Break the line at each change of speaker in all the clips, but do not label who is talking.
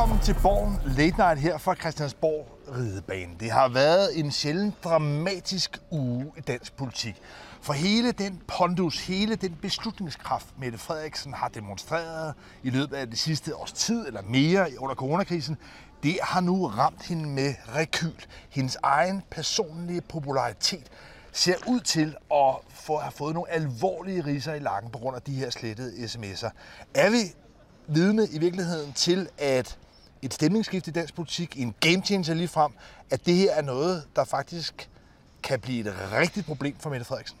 Velkommen til Borgen Late Night her fra Christiansborg Ridebane. Det har været en sjældent dramatisk uge i dansk politik. For hele den pondus, hele den beslutningskraft, Mette Frederiksen har demonstreret i løbet af det sidste års tid eller mere under coronakrisen, det har nu ramt hende med rekyl. Hendes egen personlige popularitet ser ud til at få, have fået nogle alvorlige riser i lakken på grund af de her slettede sms'er. Er vi vidne i virkeligheden til, at et stemningsskift i dansk politik, en game changer lige frem, at det her er noget, der faktisk kan blive et rigtigt problem for Mette Frederiksen?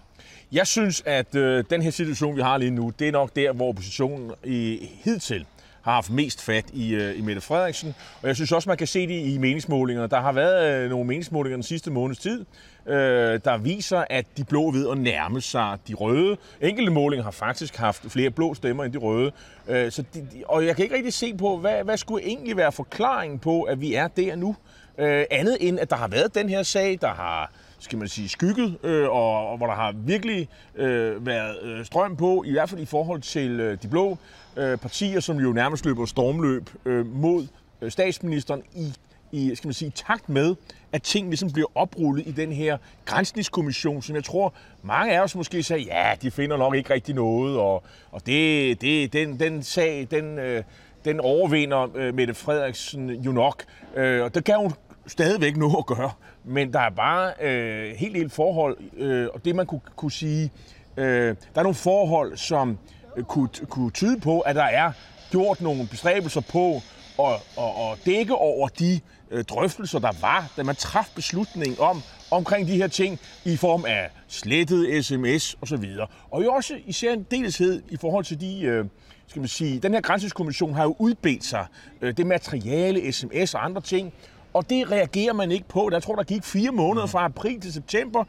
Jeg synes, at øh, den her situation, vi har lige nu, det er nok der, hvor oppositionen i hidtil har haft mest fat i, øh, i Mette Frederiksen. Og jeg synes også, man kan se det i meningsmålingerne. Der har været øh, nogle meningsmålinger den sidste måneds tid, øh, der viser, at de blå ved at nærme sig de røde. Enkelte målinger har faktisk haft flere blå stemmer end de røde. Øh, så de, og jeg kan ikke rigtig se på, hvad, hvad skulle egentlig være forklaringen på, at vi er der nu? Øh, andet end, at der har været den her sag, der har skal man sige, skygget, øh, og, og hvor der har virkelig øh, været øh, strøm på, i hvert fald i forhold til øh, de blå øh, partier, som jo nærmest løber stormløb øh, mod øh, statsministeren i, i skal man sige, takt med, at ting ligesom bliver oprullet i den her grænsningskommission, som jeg tror, mange af os måske sagde, ja, de finder nok ikke rigtig noget, og, og det, det, den, den sag, den, øh, den overvinder øh, Mette Frederiksen jo nok. Øh, og det kan hun stadigvæk noget at gøre, men der er bare øh, helt helt forhold, øh, og det man kunne, kunne sige, øh, der er nogle forhold, som øh, kunne, kunne tyde på, at der er gjort nogle bestræbelser på at, at, at dække over de øh, drøftelser, der var, da man traf beslutningen om omkring de her ting i form af slettet sms osv. Og jo også især en deleshed i forhold til de øh, skal man sige, den her grænseskommission har jo udbedt sig øh, det materiale, sms og andre ting, og det reagerer man ikke på. Jeg tror, der gik fire måneder fra april til september,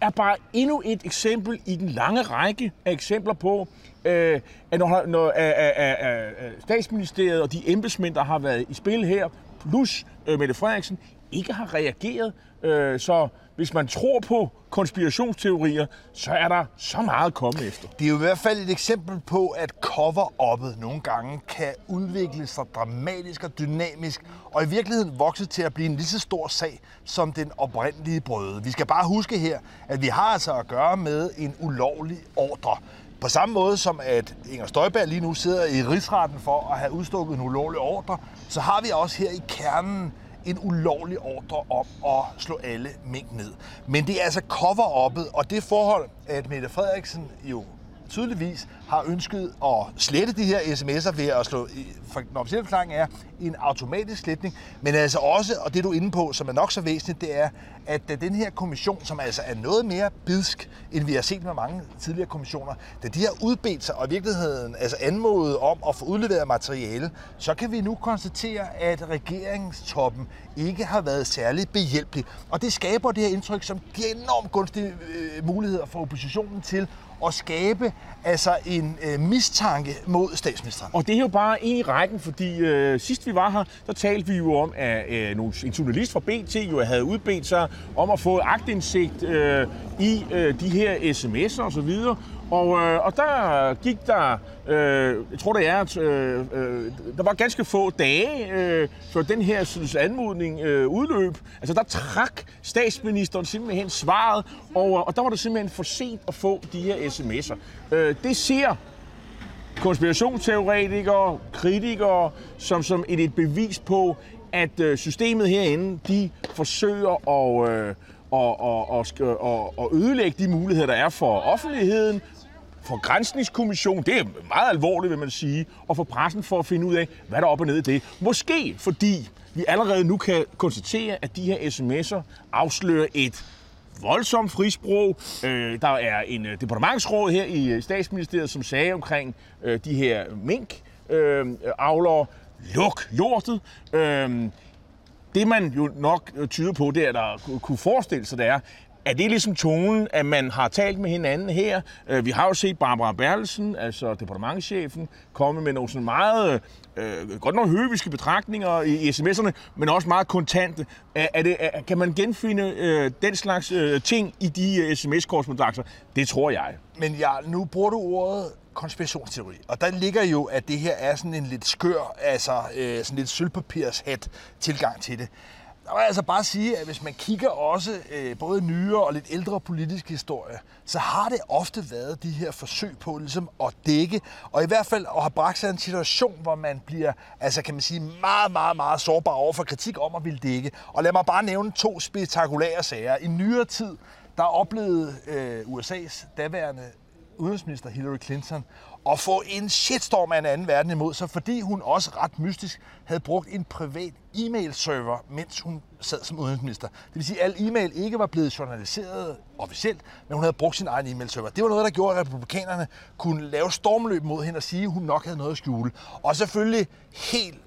er bare endnu et eksempel i den lange række af eksempler på, øh, at når, når at, at, at, at statsministeriet og de embedsmænd, der har været i spil her, plus øh, Mette Frederiksen, ikke har reageret. Øh, så hvis man tror på konspirationsteorier, så er der så meget at komme efter.
Det er jo i hvert fald et eksempel på, at cover-uppet nogle gange kan udvikle sig dramatisk og dynamisk, og i virkeligheden vokse til at blive en lige så stor sag som den oprindelige brøde. Vi skal bare huske her, at vi har altså at gøre med en ulovlig ordre. På samme måde som at Inger Støjberg lige nu sidder i rigsretten for at have udstukket en ulovlig ordre, så har vi også her i kernen en ulovlig ordre om at slå alle mink ned. Men det er altså cover-uppet, og det forhold, at Mette Frederiksen jo tydeligvis har ønsket at slette de her sms'er ved at slå, for den officielle forklaring er, en automatisk sletning, men altså også, og det du er inde på, som er nok så væsentligt, det er, at øh, den her kommission, som altså er noget mere bidsk, end vi har set med mange tidligere kommissioner, da de har udbedt sig og i virkeligheden altså anmodet om at få udleveret materiale, så kan vi nu konstatere, at regeringstoppen ikke har været særlig behjælpelig. Og det skaber det her indtryk, som giver enormt gunstige øh, muligheder for oppositionen til at skabe altså en øh, mistanke mod statsministeren.
Og det er jo bare en i rækken, fordi øh, sidst vi var her, der talte vi jo om, at øh, nogle, en journalist fra BT jo havde udbedt sig om at få agtindsigt øh, i øh, de her sms'er og så videre. Og, øh, og der gik der, øh, jeg tror det er, øh, øh, der var ganske få dage, øh, før den her synes, anmodning øh, udløb. Altså der trak statsministeren simpelthen svaret, og, og der var det simpelthen for sent at få de her sms'er. Øh, det ser konspirationsteoretikere, kritikere, som, som et, et bevis på, at øh, systemet herinde, de forsøger at, øh, og, og, og, og, og ødelægge de muligheder, der er for offentligheden, for grænsningskommission, det er meget alvorligt, vil man sige, og for pressen for at finde ud af, hvad der er op og ned i det. Måske fordi vi allerede nu kan konstatere, at de her sms'er afslører et voldsomt frisprog. Øh, der er en øh, departementsråd her i øh, statsministeriet, som sagde omkring øh, de her mink øh, øh avler, luk lortet. Øh, det man jo nok øh, tyder på, det er, der kunne forestille sig, det er, er det ligesom tonen, at man har talt med hinanden her? Øh, vi har jo set Barbara Berlsen, altså departementchefen, komme med nogle sådan meget, øh, godt nok høviske betragtninger i, i sms'erne, men også meget kontante. Er, er det, er, kan man genfinde øh, den slags øh, ting i de øh, sms-korrespondencer? Det tror jeg.
Men ja, nu bruger du ordet konspirationsteori. Og der ligger jo, at det her er sådan en lidt skør, altså øh, sådan lidt sølvpapirshat tilgang til det. Der vil jeg altså bare sige, at hvis man kigger også øh, både nyere og lidt ældre politisk historie, så har det ofte været de her forsøg på ligesom at dække, og i hvert fald at have bragt sig en situation, hvor man bliver, altså kan man sige, meget, meget, meget sårbar over for kritik om at ville dække. Og lad mig bare nævne to spektakulære sager. I nyere tid, der oplevede øh, USA's daværende udenrigsminister Hillary Clinton at få en shitstorm af en anden verden imod sig, fordi hun også ret mystisk havde brugt en privat e-mail-server, mens hun sad som udenrigsminister. Det vil sige, at al e-mail ikke var blevet journaliseret officielt, men hun havde brugt sin egen e-mail-server. Det var noget, der gjorde, at republikanerne kunne lave stormløb mod hende og sige, at hun nok havde noget at skjule. Og selvfølgelig helt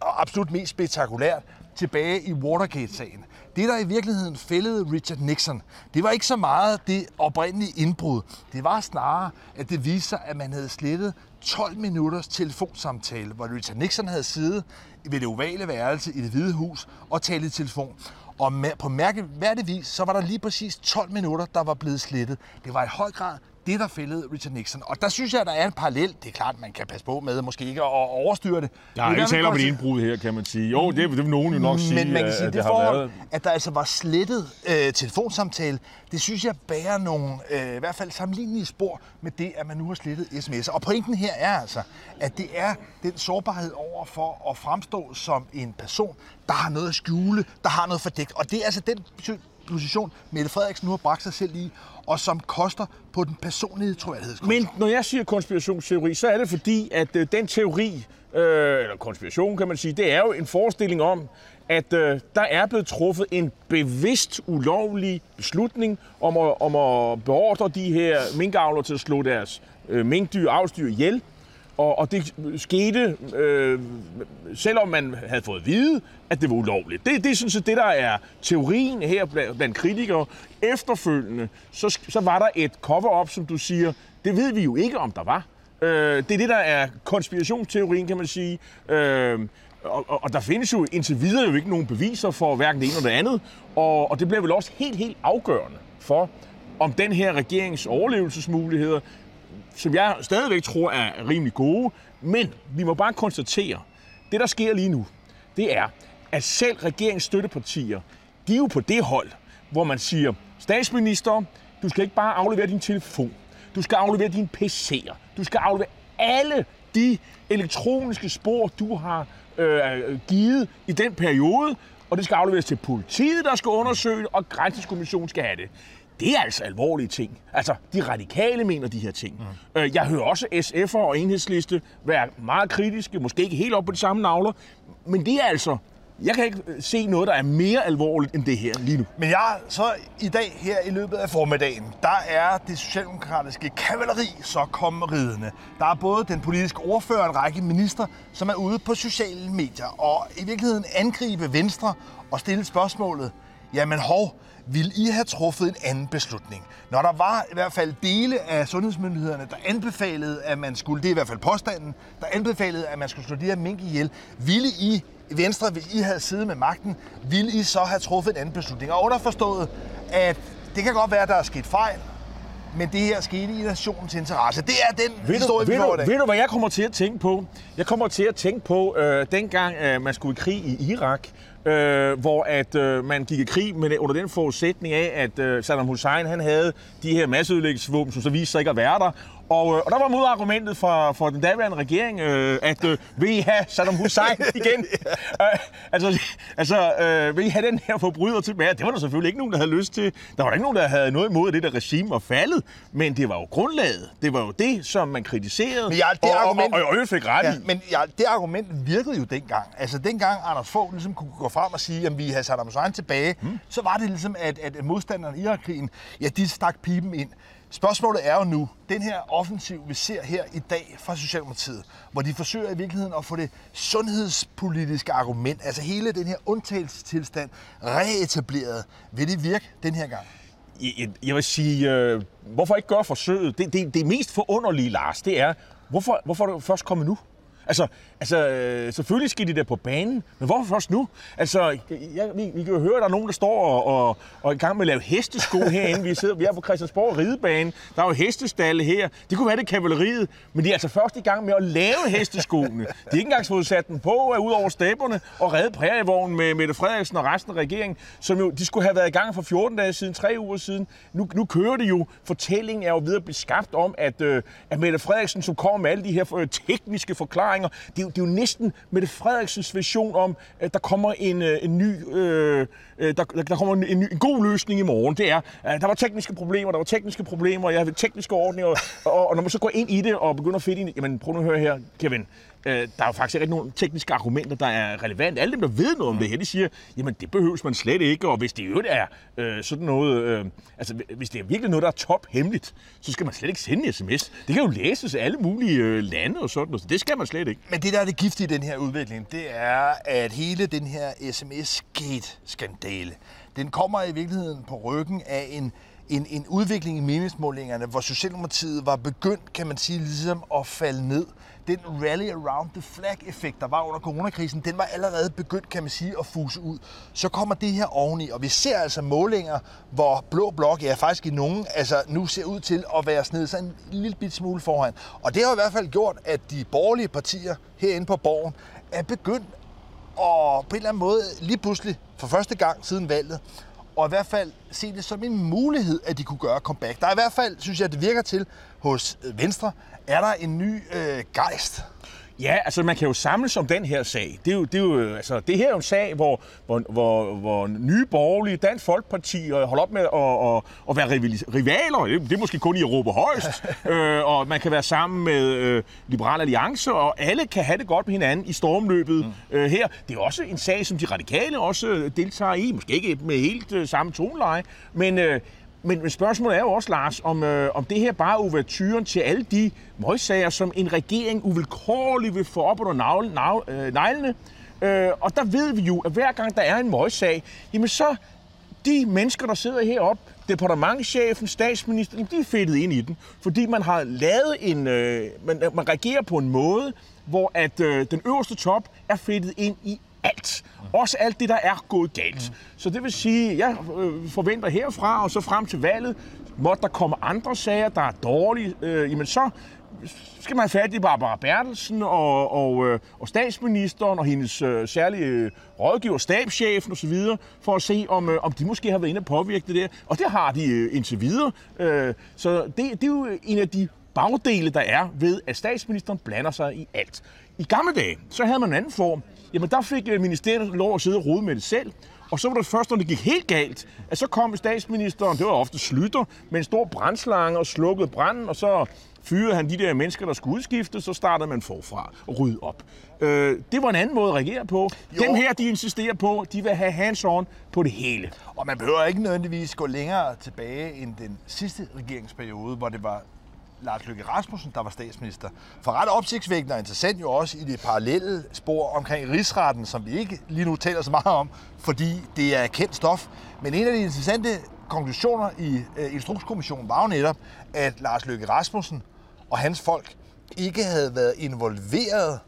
og absolut mest spektakulært tilbage i Watergate-sagen. Det, der i virkeligheden fældede Richard Nixon, det var ikke så meget det oprindelige indbrud. Det var snarere, at det viste sig, at man havde slettet 12 minutters telefonsamtale, hvor Richard Nixon havde siddet ved det ovale værelse i det hvide hus og talt i telefon. Og på mærkeværdig vis, så var der lige præcis 12 minutter, der var blevet slettet. Det var i høj grad det, der fældede Richard Nixon. Og der synes jeg, der er en parallel. Det er klart, man kan passe på med måske ikke at overstyre det.
Der er ikke tale om et indbrud her, kan man sige. Jo, det, det vil nogen jo nok sige,
Men man kan sige,
at
det,
det
forhold,
været.
at der altså var slettet øh, telefonsamtale, det synes jeg bærer nogle, øh, i hvert fald sammenlignelige spor med det, at man nu har slettet sms'er. Og pointen her er altså, at det er den sårbarhed over for at fremstå som en person, der har noget at skjule, der har noget fordækt. Og det er altså den position, Mette Frederiksen nu har bragt sig selv i, og som koster på den personlige troværdighedskonto.
Men når jeg siger konspirationsteori, så er det fordi, at øh, den teori, øh, eller konspiration kan man sige, det er jo en forestilling om, at øh, der er blevet truffet en bevidst ulovlig beslutning om at, om at beordre de her minkavler til at slå deres øh, minkdyr, avlsdyr ihjel. Og, og det skete, øh, selvom man havde fået at vide, at det var ulovligt. Det, det er sådan set det, der er teorien her blandt, blandt kritikere. Efterfølgende, så, så var der et cover-up, som du siger, det ved vi jo ikke, om der var. Øh, det er det, der er konspirationsteorien, kan man sige. Øh, og, og, og der findes jo indtil videre jo ikke nogen beviser for hverken det ene eller det andet. Og, og det bliver vel også helt, helt afgørende for, om den her regerings overlevelsesmuligheder som jeg stadigvæk tror er rimelig gode. Men vi må bare konstatere, det der sker lige nu, det er, at selv regeringsstøttepartier, de er jo på det hold, hvor man siger, statsminister, du skal ikke bare aflevere din telefon, du skal aflevere dine PC'er, du skal aflevere alle de elektroniske spor, du har øh, givet i den periode, og det skal afleveres til politiet, der skal undersøge og grænseskommissionen skal have det. Det er altså alvorlige ting. Altså, de radikale mener de her ting. Mm. Jeg hører også SF'er og enhedsliste være meget kritiske, måske ikke helt op på de samme navler, men det er altså jeg kan ikke øh, se noget, der er mere alvorligt end det her lige nu.
Men jeg så i dag her i løbet af formiddagen, der er det socialdemokratiske kavaleri så kommet ridende. Der er både den politiske ordfører og en række minister, som er ude på sociale medier og i virkeligheden angribe Venstre og stille spørgsmålet, jamen hov, vil I have truffet en anden beslutning? Når der var i hvert fald dele af sundhedsmyndighederne, der anbefalede, at man skulle, det er i hvert fald påstanden, der anbefalede, at man skulle slå de her mink ihjel, ville I Venstre, hvis I havde siddet med magten, ville I så have truffet en anden beslutning? Og underforstået, at det kan godt være, at der er sket fejl, men det her skete i nationens interesse. Det er den
ved
historie,
du,
vi får i dag.
ved du, hvad jeg kommer til at tænke på? Jeg kommer til at tænke på, øh, dengang øh, man skulle i krig i Irak, øh, hvor at øh, man gik i krig men under den forudsætning af, at øh, Saddam Hussein han havde de her masseødelæggelsesvåben, som så viste sig ikke at være der. Og, øh, og der var modargumentet fra, fra den daværende regering, øh, at øh, vil I have Saddam Hussein igen? øh, altså, altså øh, vil I have den her forbryder tilbage? Det var der selvfølgelig ikke nogen, der havde lyst til. Der var ikke nogen, der havde noget imod, at det der regime var faldet. Men det var jo grundlaget. Det var jo det, som man kritiserede.
Men ja, det
og,
argument-
og, og, og, fik ret
Ja,
i.
men ja, det argument virkede jo dengang. Altså dengang Anders Fogh ligesom kunne gå frem og sige, at vi havde Saddam Hussein tilbage, hmm. så var det ligesom, at, at modstanderne i Irakkrigen, ja, de stak pipen ind. Spørgsmålet er jo nu, den her offensiv, vi ser her i dag fra Socialdemokratiet, hvor de forsøger i virkeligheden at få det sundhedspolitiske argument, altså hele den her undtagelsestilstand, reetableret. Vil det virke den her gang?
Jeg, jeg vil sige, øh, hvorfor ikke gøre forsøget? Det, det, det mest forunderlige, Lars, det er, hvorfor, hvorfor er du først kommet nu? Altså, altså øh, selvfølgelig skal de der på banen, men hvorfor først nu? Altså, jeg, vi, vi kan jo høre, at der er nogen, der står og, og, og er i gang med at lave hestesko herinde. Vi, sidder, vi er på Christiansborg ridebane. Der er jo hestestalle her. Det kunne være det kavaleriet, men de er altså først i gang med at lave hesteskoene. De har ikke engang fået sat den på øh, ud over stæberne, og redde prærievognen med Mette Frederiksen og resten af regeringen, som jo, de skulle have været i gang for 14 dage siden, tre uger siden. Nu, nu kører det jo. Fortællingen er jo ved at blive skabt om, at, øh, at Mette Frederiksen, som kommer med alle de her øh, tekniske forklaringer, det er, jo, det er jo næsten Mette Frederiksens vision om, at der kommer en, øh, en ny, øh, øh, der, der kommer en, en, en god løsning i morgen. Det er, at der var tekniske problemer, der var tekniske problemer, jeg havde tekniske ordninger, og, og når man så går ind i det og begynder at finde ind jamen prøv nu at høre her, Kevin, Øh, der er jo faktisk ikke nogen tekniske argumenter, der er relevante. Alle dem, der ved noget om det her, de siger, jamen det behøves man slet ikke, og hvis det jo er øh, sådan noget, øh, altså hvis det er virkelig noget, der er top hemmeligt, så skal man slet ikke sende en sms. Det kan jo læses af alle mulige øh, lande og sådan noget, så det skal man slet ikke.
Men det, der er det giftige i den her udvikling, det er, at hele den her sms-gate-skandale, den kommer i virkeligheden på ryggen af en en, en udvikling i meningsmålingerne, hvor Socialdemokratiet var begyndt, kan man sige, ligesom at falde ned. Den rally around the flag-effekt, der var under coronakrisen, den var allerede begyndt, kan man sige, at fuse ud. Så kommer det her oveni, og vi ser altså målinger, hvor Blå Blok, ja faktisk i nogen, altså nu ser ud til at være sned sådan en lille bit smule foran. Og det har i hvert fald gjort, at de borgerlige partier herinde på borgen er begyndt at på en eller anden måde lige pludselig for første gang siden valget og i hvert fald se det som en mulighed, at de kunne gøre comeback. Der er i hvert fald, synes jeg, det virker til hos øh, Venstre, er der en ny øh, gejst.
Ja, altså man kan jo samles om den her sag. Det, er jo, det, er jo, altså, det her er jo en sag, hvor, hvor, hvor, hvor nye borgerlige, Dansk Folkeparti øh, holder op med at, at, at være rivaler. Det er måske kun i Europa højst. øh, og man kan være sammen med øh, Liberal Alliance, og alle kan have det godt med hinanden i stormløbet mm. øh, her. Det er også en sag, som de radikale også øh, deltager i. Måske ikke med helt øh, samme toneleje, men... Øh, men, men spørgsmålet er jo også, Lars, om, øh, om det her bare er overturen til alle de møgssager, som en regering uvilkårligt vil få op under navle, navle, øh, neglene. Øh, og der ved vi jo, at hver gang der er en møgssag, jamen så de mennesker, der sidder heroppe, departementchefen, statsministeren, de er fedtet ind i den, fordi man har lavet en, øh, man, man reagerer på en måde, hvor at øh, den øverste top er fedtet ind i alt. Også alt det, der er gået galt. Så det vil sige, jeg øh, forventer herfra og så frem til valget, måtte der komme andre sager, der er dårlige, øh, jamen så skal man have fat i Barbara Bertelsen og, og, øh, og statsministeren og hendes øh, særlige øh, rådgiver, stabschefen osv., for at se, om, øh, om de måske har været inde og påvirke det der. Og det har de øh, indtil videre. Øh, så det, det er jo en af de bagdele, der er ved, at statsministeren blander sig i alt. I gamle dage, så havde man en anden form. Jamen, der fik øh, ministeriet lov at sidde og rode med det selv. Og så var det først, når det gik helt galt, at så kom statsministeren, det var ofte Slytter, med en stor brændslange og slukkede branden, og så fyrede han de der mennesker, der skulle udskiftes, så startede man forfra og rydde op. Øh, det var en anden måde at reagere på. Jo. Dem her, de insisterer på, de vil have hands-on på det hele.
Og man behøver ikke nødvendigvis gå længere tilbage end den sidste regeringsperiode, hvor det var Lars Løkke Rasmussen, der var statsminister. For ret opsigtsvækkende og interessant jo også i det parallelle spor omkring rigsretten, som vi ikke lige nu taler så meget om, fordi det er kendt stof. Men en af de interessante konklusioner i uh, Instrukskommissionen var jo netop, at Lars Løkke Rasmussen og hans folk ikke havde været involveret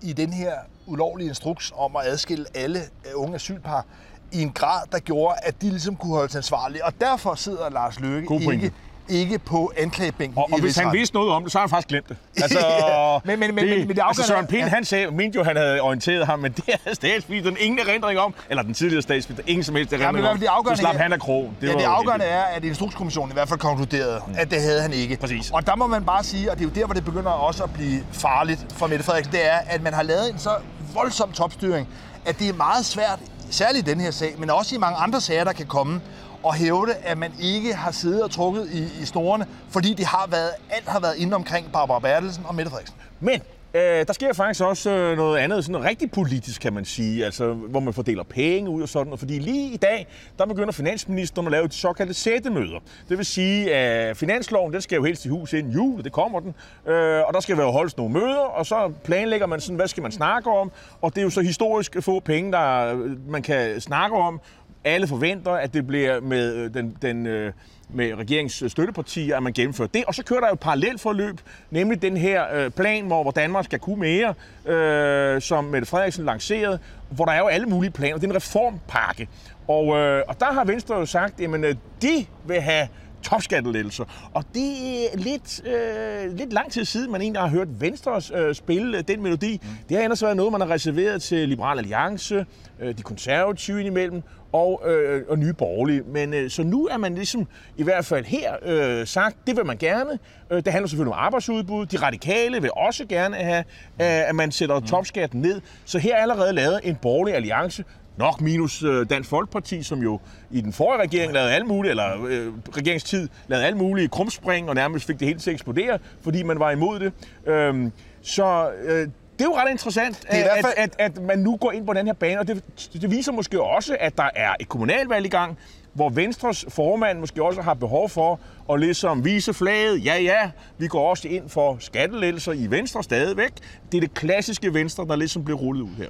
i den her ulovlige instruks om at adskille alle uh, unge asylpar i en grad, der gjorde, at de ligesom kunne holdes ansvarlige. Og derfor sidder Lars Løkke ikke ikke på anklagebænken
Og, og hvis han vidste noget om det, så har han faktisk glemt det. Altså,
ja, men, men, men, det, men, men det
altså Søren Pind, ja. han sagde, mente jo, han havde orienteret ham, men det havde statsministeren ingen erindring om, eller den tidligere statsminister, ingen som helst erindring ja, om. Det så slap han af krog.
Det, ja, det afgørende er, at Instrukskommissionen i hvert fald konkluderede, mm. at det havde han ikke.
Præcis.
Og der må man bare sige, og det er jo der, hvor det begynder også at blive farligt for Mette Frederiksen, det er, at man har lavet en så voldsom topstyring, at det er meget svært, særligt i den her sag, men også i mange andre sager, der kan komme, og hævde, at man ikke har siddet og trukket i, i snorene, fordi det har været, alt har været inde omkring Barbara Bertelsen og Mette Frederiksen.
Men Øh, der sker faktisk også øh, noget andet, sådan rigtig politisk, kan man sige, altså, hvor man fordeler penge ud og sådan Fordi lige i dag, der begynder finansministeren at lave de såkaldte sættemøder. Det vil sige, at finansloven, den skal jo helst i hus inden jul, og det kommer den. Øh, og der skal være holdes nogle møder, og så planlægger man sådan, hvad skal man snakke om. Og det er jo så historisk få penge, der øh, man kan snakke om, Alle forventer, at det bliver med øh, den, den øh, med regeringens øh, støttepartier, at man gennemfører det. Og så kører der jo et parallelt forløb, nemlig den her øh, plan, hvor, hvor Danmark skal kunne mere, øh, som Mette Frederiksen lancerede, hvor der er jo alle mulige planer. Det er en reformpakke. Og, øh, og der har Venstre jo sagt, at øh, de vil have topskattelettelser. Og det er lidt, øh, lidt lang tid siden, man egentlig har hørt Venstre øh, spille den melodi. Mm. Det har ellers været noget, man har reserveret til Liberal Alliance, øh, de konservative indimellem, og, øh, og nye borgerlige. Men øh, så nu er man ligesom i hvert fald her øh, sagt, det vil man gerne. Øh, det handler selvfølgelig om arbejdsudbud. De radikale vil også gerne have, øh, at man sætter mm. topskatten ned. Så her er allerede lavet en borgerlig alliance, Nok minus øh, Dansk Folkeparti, som jo i den forrige regering lavede alt muligt, eller øh, regeringstid lavede alt muligt krumspring, og nærmest fik det helt til at eksplodere, fordi man var imod det. Øhm, så øh, det er jo ret interessant, at, fald... at, at, at man nu går ind på den her bane, og det, det viser måske også, at der er et kommunalvalg i gang, hvor Venstres formand måske også har behov for at ligesom vise flaget. Ja, ja, vi går også ind for skattelettelser i Venstre stadigvæk. Det er det klassiske Venstre, der ligesom bliver rullet ud her.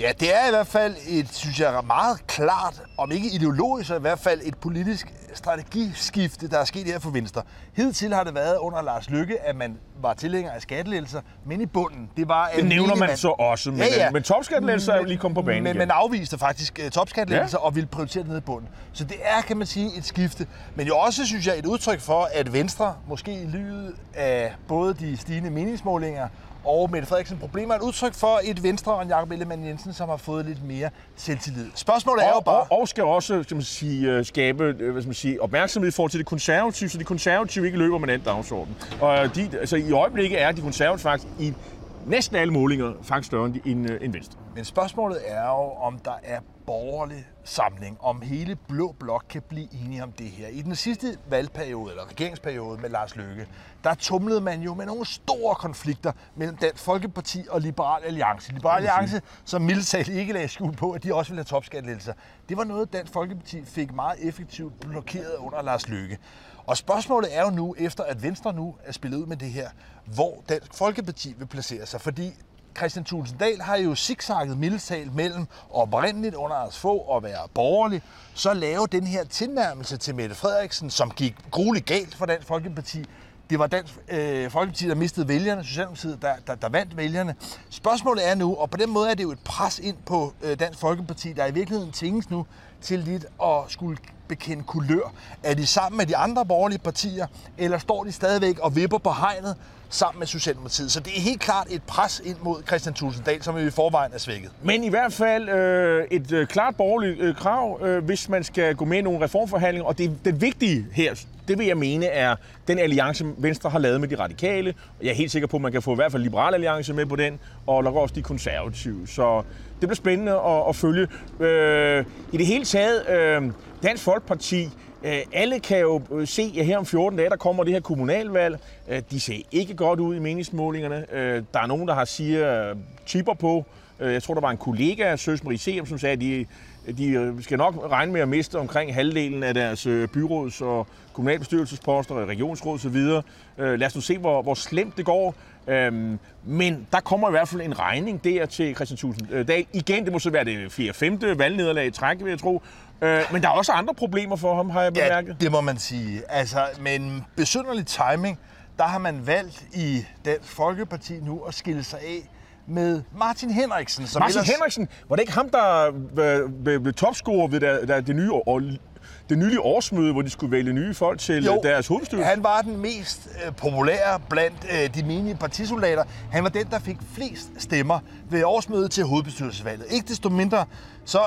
Ja, det er i hvert fald et, synes jeg, meget klart, om ikke ideologisk, så i hvert fald et politisk strategiskifte, der er sket her for Venstre. Hidtil har det været under Lars Lykke, at man var tilhænger af skattelettelser, men i bunden, det var...
Det nævner man så også, men, ja, ja. men topskattelettelser er jo lige kommet på banen
men, igen. Men afviste faktisk uh, topskattelettelser ja. og ville prioritere det ned i bunden. Så det er, kan man sige, et skifte. Men jo også, synes jeg, et udtryk for, at Venstre, måske i lydet af både de stigende meningsmålinger og Mette Frederiksen problemer er et udtryk for et Venstre og en Jacob Ellemann Jensen, som har fået lidt mere selvtillid. Spørgsmålet er
og,
jo bare...
Og, og skal også skal man sige, øh, skabe øh, hvad skal man sige, opmærksomhed i forhold til de konservative, så de konservative ikke løber med den dagsorden. Og de, altså, i øjeblikket er de konservative faktisk i næsten alle målinger faktisk større end, end, end Venstre.
Men spørgsmålet er jo, om der er borgerlig samling, om hele Blå Blok kan blive enige om det her. I den sidste valgperiode, eller regeringsperiode med Lars Løkke, der tumlede man jo med nogle store konflikter mellem Dansk Folkeparti og Liberal Alliance. Liberal Alliance, som mildt ikke lagde skjul på, at de også ville have topskattelettelser. Det var noget, Dansk Folkeparti fik meget effektivt blokeret under Lars Løkke. Og spørgsmålet er jo nu, efter at Venstre nu er spillet ud med det her, hvor Dansk Folkeparti vil placere sig. Fordi Christian Tulsendal har jo zigzagget mildtalt mellem oprindeligt under Anders få og være borgerlig, så lave den her tilnærmelse til Mette Frederiksen, som gik grueligt galt for Dansk Folkeparti. Det var Dansk øh, Folkeparti, der mistede vælgerne, Socialdemokratiet, der, der, der vandt vælgerne. Spørgsmålet er nu, og på den måde er det jo et pres ind på øh, Dansk Folkeparti, der i virkeligheden tinges nu til lidt at skulle bekende kulør. Er de sammen med de andre borgerlige partier, eller står de stadigvæk og vipper på hegnet sammen med Socialdemokratiet? Så det er helt klart et pres ind mod Christian Tulsendal, som i forvejen er svækket.
Men i hvert fald øh, et øh, klart borgerligt øh, krav, øh, hvis man skal gå med i nogle reformforhandlinger. Og det, det vigtige her, det vil jeg mene, er den alliance, Venstre har lavet med de radikale. Jeg er helt sikker på, at man kan få i hvert fald Liberal Alliance med på den, og nok også de konservative. Så det bliver spændende at, at følge. Øh, I det hele taget, øh, Dansk Folkeparti, øh, alle kan jo øh, se, at her om 14 dage, der kommer det her kommunalvalg. Øh, de ser ikke godt ud i meningsmålingerne. Øh, der er nogen, der har siger øh, chipper på. Øh, jeg tror, der var en kollega, Søs Marie Seum, som sagde, at de de øh, skal nok regne med at miste omkring halvdelen af deres byråds- og kommunalbestyrelsesposter, og regionsråd osv. Øh, lad os nu se, hvor, hvor slemt det går. Øhm, men der kommer i hvert fald en regning der til Christian Tulsendal. Igen, det må så være det 4. 5. valgnederlag i træk, vil jeg tro. men der er også andre problemer for ham, har jeg bemærket.
Ja, det må man sige. Altså, med en besynderlig timing, der har man valgt i Dansk Folkeparti nu at skille sig af med Martin Henriksen.
Som Martin ellers... Henriksen, var det ikke ham, der blev topscorer ved der, der, det nye år, det nylige årsmøde, hvor de skulle vælge nye folk til jo, deres hovedbestyrelse?
han var den mest øh, populære blandt øh, de menige partisoldater. Han var den, der fik flest stemmer ved årsmødet til hovedbestyrelsesvalget. Ikke desto mindre, så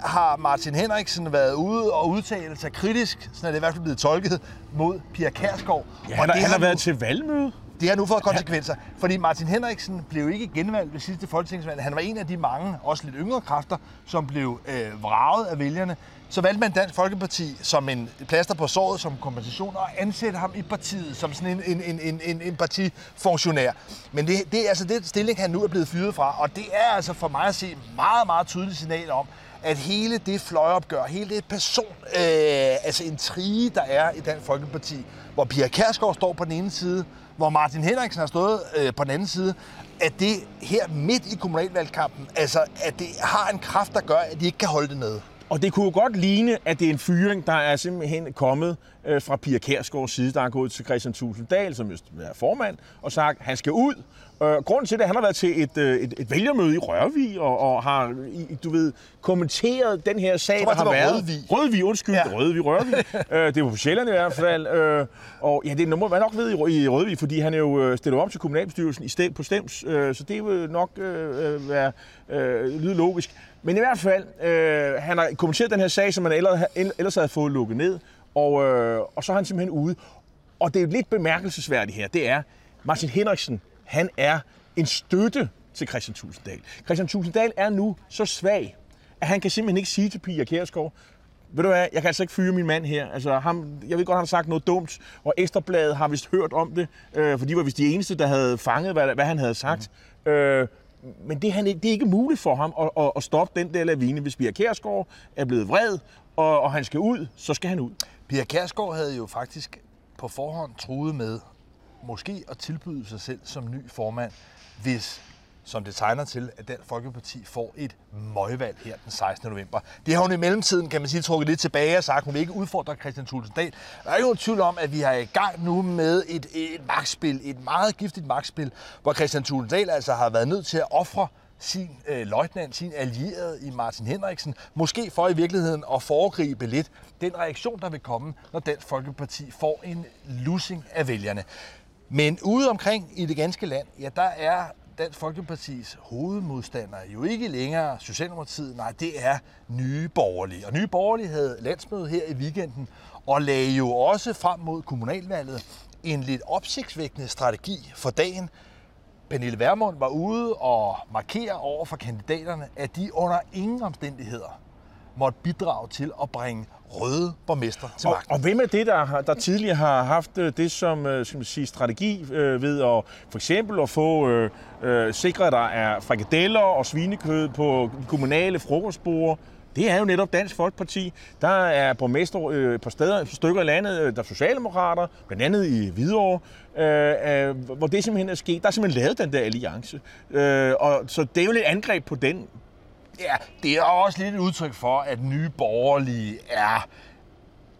har Martin Henriksen været ude og udtale sig kritisk, sådan er det i hvert fald blevet tolket, mod Pia Kærsgaard.
Ja, han, og det han har, har været til valgmøde.
Det har nu fået konsekvenser, ja. fordi Martin Henriksen blev ikke genvalgt ved sidste folketingsvalg. Han var en af de mange, også lidt yngre kræfter, som blev øh, vraget af vælgerne. Så valgte man Dansk Folkeparti som en plaster på såret, som kompensation, og ansætte ham i partiet som sådan en, en, en, en, en partifunktionær. Men det, det er altså det stilling, han nu er blevet fyret fra, og det er altså for mig at se meget, meget tydeligt signal om, at hele det fløjopgør, hele det person, øh, altså en trige, der er i Dansk Folkeparti, hvor Pia Kærsgaard står på den ene side, hvor Martin Henriksen har stået øh, på den anden side, at det her midt i kommunalvalgkampen, altså at det har en kraft, der gør, at de ikke kan holde det nede.
Og det kunne jo godt ligne, at det er en fyring, der er simpelthen kommet øh, fra Pia Kærsgaards side, der er gået til Christian Tulsendal, som er formand, og sagt, at han skal ud. Øh, grunden til det, han har været til et, øh, et, et vælgermøde i Rørvig, og, og har, du ved, kommenteret den her sag,
tror,
der har
det
været.
Rødvig.
Rødvig, undskyld.
Ja.
Rødvig, Rørvig. øh, det var på Sjælland i hvert fald. Øh, og ja, det må man nok ved i, i Rødvig, fordi han er jo øh, stillet op til kommunalbestyrelsen i sted, på stems, øh, så det vil nok øh, øh, være øh, lyde logisk. Men i hvert fald, øh, han har kommenteret den her sag, som man ellers, ellers havde fået lukket ned, og, øh, og så er han simpelthen ude. Og det er lidt bemærkelsesværdigt her, det er, Martin Henriksen, han er en støtte til Christian Tulsendal. Christian Tulsendal er nu så svag, at han kan simpelthen ikke sige til Pia Kjærsgaard, ved du hvad, jeg kan altså ikke fyre min mand her. Altså, ham, jeg ved godt, han har sagt noget dumt, og Ekstrabladet har vist hørt om det, øh, for de var vist de eneste, der havde fanget, hvad, hvad han havde sagt. Mm. Øh, men det er, han, ikke- det er ikke muligt for ham at, at, at stoppe den der lavine. Hvis Pia Kjærsgaard er blevet vred, og, og han skal ud, så skal han ud.
Pia Kærsgaard havde jo faktisk på forhånd truet med måske at tilbyde sig selv som ny formand, hvis som det tegner til, at Dansk Folkeparti får et møgvalg her den 16. november. Det har hun i mellemtiden, kan man sige, trukket lidt tilbage og sagt, at hun vil ikke udfordre Christian Thulesen Dahl. Der er ikke nogen tvivl om, at vi har i gang nu med et, et magtspil, et meget giftigt magtspil, hvor Christian Thulesen Dahl altså har været nødt til at ofre sin øh, løjtnant, sin allierede i Martin Henriksen, måske for i virkeligheden at foregribe lidt den reaktion, der vil komme, når Dansk Folkeparti får en lussing af vælgerne. Men ude omkring i det ganske land, ja, der er Dansk Folkepartis hovedmodstander jo ikke længere Socialdemokratiet, nej, det er Nye Borgerlige. Og Nye Borgerlige havde landsmøde her i weekenden, og lagde jo også frem mod kommunalvalget en lidt opsigtsvækkende strategi for dagen, Pernille Vermund var ude og markere over for kandidaterne, at de under ingen omstændigheder måtte bidrage til at bringe røde borgmester til
Og,
magten.
og hvem er det, der, har- der tidligere har haft øh, det som øh, skal man sige, strategi øh, ved at for eksempel at få øh, øh, sikre, at der er frikadeller og svinekød på kommunale frokostbord? Det er jo netop Dansk Folkeparti. Der er borgmester øh, par steder, stykker i landet, øh, der er socialdemokrater, blandt andet i Hvidovre, øh, øh, hvor det simpelthen er sket. Der er simpelthen lavet den der alliance. Øh, og, så det er jo lidt angreb på den
Ja, det er også lidt et udtryk for, at nye borgerlige er,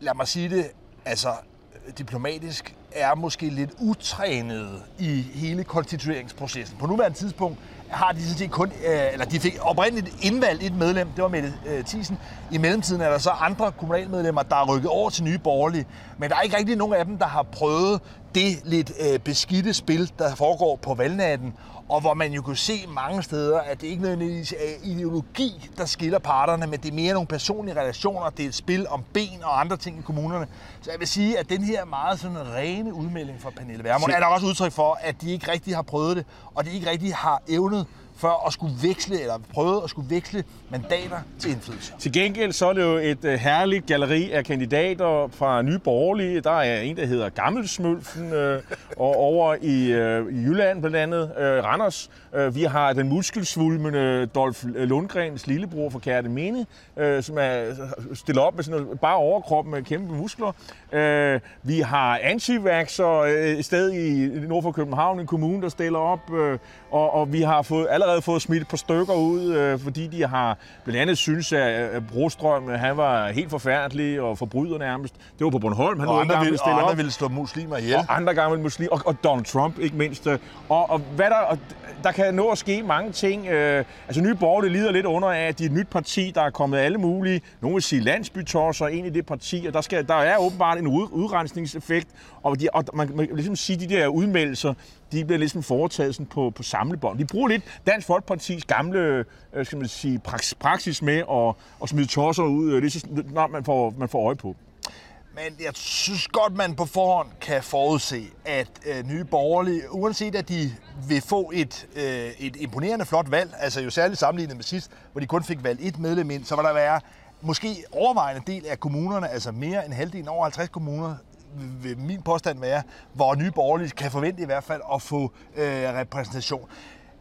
lad mig sige det, altså diplomatisk, er måske lidt utrænede i hele konstitueringsprocessen. På nuværende tidspunkt har de sådan set kun, øh, eller de fik oprindeligt indvalgt et medlem, det var Mette øh, Thiesen. I mellemtiden er der så andre kommunalmedlemmer, der er rykket over til nye borgerlige, men der er ikke rigtig nogen af dem, der har prøvet det lidt øh, beskidte spil, der foregår på valgnatten, og hvor man jo kunne se mange steder, at det ikke nødvendigvis er ideologi, der skiller parterne, men det er mere nogle personlige relationer, det er et spil om ben og andre ting i kommunerne. Så jeg vil sige, at den her meget sådan rene udmelding fra Pernille Vermund er der også udtryk for, at de ikke rigtig har prøvet det, og de ikke rigtig har evnet for at skulle veksle, eller prøve at skulle veksle mandater til indflydelse.
Til gengæld så er det jo et øh, herligt galleri af kandidater fra Nye Borgerlige. Der er en, der hedder Gammelsmølfen, øh, og over i, øh, i Jylland blandt andet, øh, Randers. Øh, vi har den muskelsvulmende Dolf Lundgrens lillebror fra Kærte Mene, øh, som er øh, stillet op med sådan noget, bare overkrop med kæmpe muskler. Øh, vi har antivaxer øh, et sted i nord for København, en kommune, der stiller op, øh, og, og vi har fået, allerede fået smidt et par stykker ud, øh, fordi de har blandt andet synes, at, Brostrøm, øh, han var helt forfærdelig og forbryder nærmest. Det var på Bornholm, han
Og andre,
ville
og andre
op.
ville slå muslimer ihjel.
Og andre gamle muslimer, og, og Donald Trump ikke mindst. øh. Og, og hvad der, og der kan nå at ske mange ting. Øh, altså Nye Borgerlige lider lidt under af, at de er et nyt parti, der er kommet alle mulige, nogle vil sige landsbytosser ind i det parti, og der, skal, der er åbenbart en ud, udrensningseffekt, og, de, og man, man kan ligesom sige, de der udmeldelser, de bliver ligesom foretaget sådan på, på samlebånd. De bruger lidt Dansk Folkepartis gamle øh, skal man sige, praks, praksis med at, at smide tosser ud, øh, det er så, når man får, man får øje på.
Men jeg synes godt, man på forhånd kan forudse, at øh, nye borgerlige, uanset at de vil få et, øh, et imponerende flot valg, altså jo særligt sammenlignet med sidst, hvor de kun fik valgt et medlem ind, så vil der være måske overvejende del af kommunerne, altså mere end halvdelen, over 50 kommuner, vil min påstand være, hvor nye borgerlige kan forvente i hvert fald at få øh, repræsentation.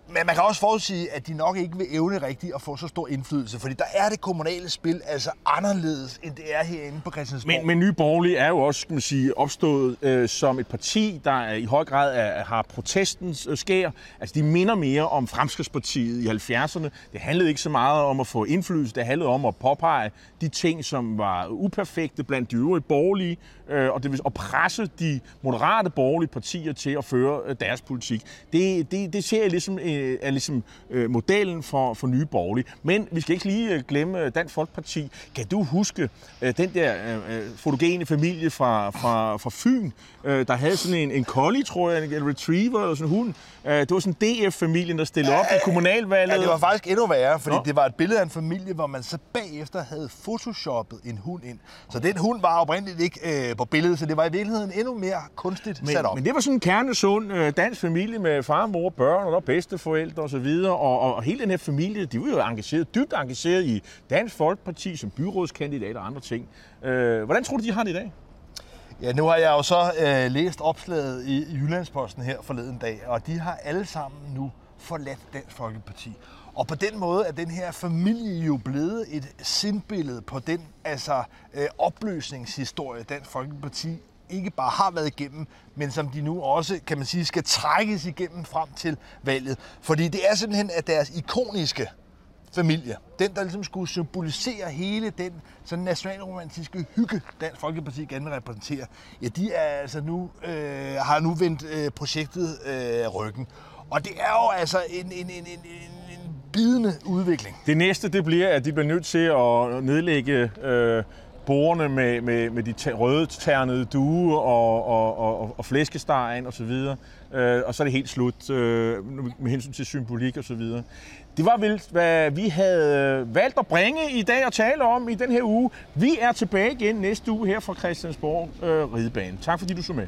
Men man kan også forudsige, at de nok ikke vil evne rigtigt at få så stor indflydelse, fordi der er det kommunale spil altså anderledes, end det er herinde på Christiansborg.
Men, men Nye Borgerlige er jo også skal man sige, opstået øh, som et parti, der er, i høj grad er, har protestens øh, skær. Altså, de minder mere om Fremskridspartiet i 70'erne. Det handlede ikke så meget om at få indflydelse, det handlede om at påpege de ting, som var uperfekte blandt de øvrige borgerlige, øh, og det vil at presse de moderate borgerlige partier til at føre øh, deres politik. Det, det, det ser jeg ligesom, øh, er ligesom øh, modellen for, for nye borgerlige. Men vi skal ikke lige øh, glemme Dansk Folkeparti. Kan du huske øh, den der øh, fotogene familie fra, fra, fra Fyn, øh, der havde sådan en, en collie, tror jeg, en retriever eller sådan en hund. Øh, det var sådan DF-familien, der stillede op i kommunalvalget.
Ja, det var faktisk endnu værre, fordi Nå. det var et billede af en familie, hvor man så bagefter havde photoshoppet en hund ind. Så den hund var oprindeligt ikke øh, på billedet, så det var i virkeligheden endnu mere kunstigt
men,
sat op.
Men det var sådan en kernesund øh, dansk familie med far, mor, børn og der bedsteforældre osv. Og, og, og hele den her familie, de var jo engageret, dybt engageret i Dansk Folkeparti som byrådskandidat og andre ting. Øh, hvordan tror du, de har det i dag?
Ja, nu har jeg jo så øh, læst opslaget i Jyllandsposten her forleden dag, og de har alle sammen nu forladt Dansk Folkeparti. Og på den måde er den her familie jo blevet et sindbillede på den altså øh, opløsningshistorie, Dansk Folkeparti ikke bare har været igennem, men som de nu også, kan man sige, skal trækkes igennem frem til valget. Fordi det er simpelthen, at deres ikoniske familie, den der ligesom skulle symbolisere hele den sådan nationalromantiske hygge, Dansk Folkeparti gerne repræsenterer, ja, de er altså nu, øh, har nu vendt øh, projektet øh, ryggen. Og det er jo altså en, en, en, en, en bidende udvikling.
Det næste, det bliver, at de bliver nødt til at nedlægge øh, borerne med, med, med de røde ternede due og, og, og, og flæskestegen osv., og, øh, og så er det helt slut øh, med hensyn til symbolik og så videre. Det var vel, hvad vi havde øh, valgt at bringe i dag og tale om i den her uge. Vi er tilbage igen næste uge her fra Christiansborg øh, Ridebane. Tak fordi du så med.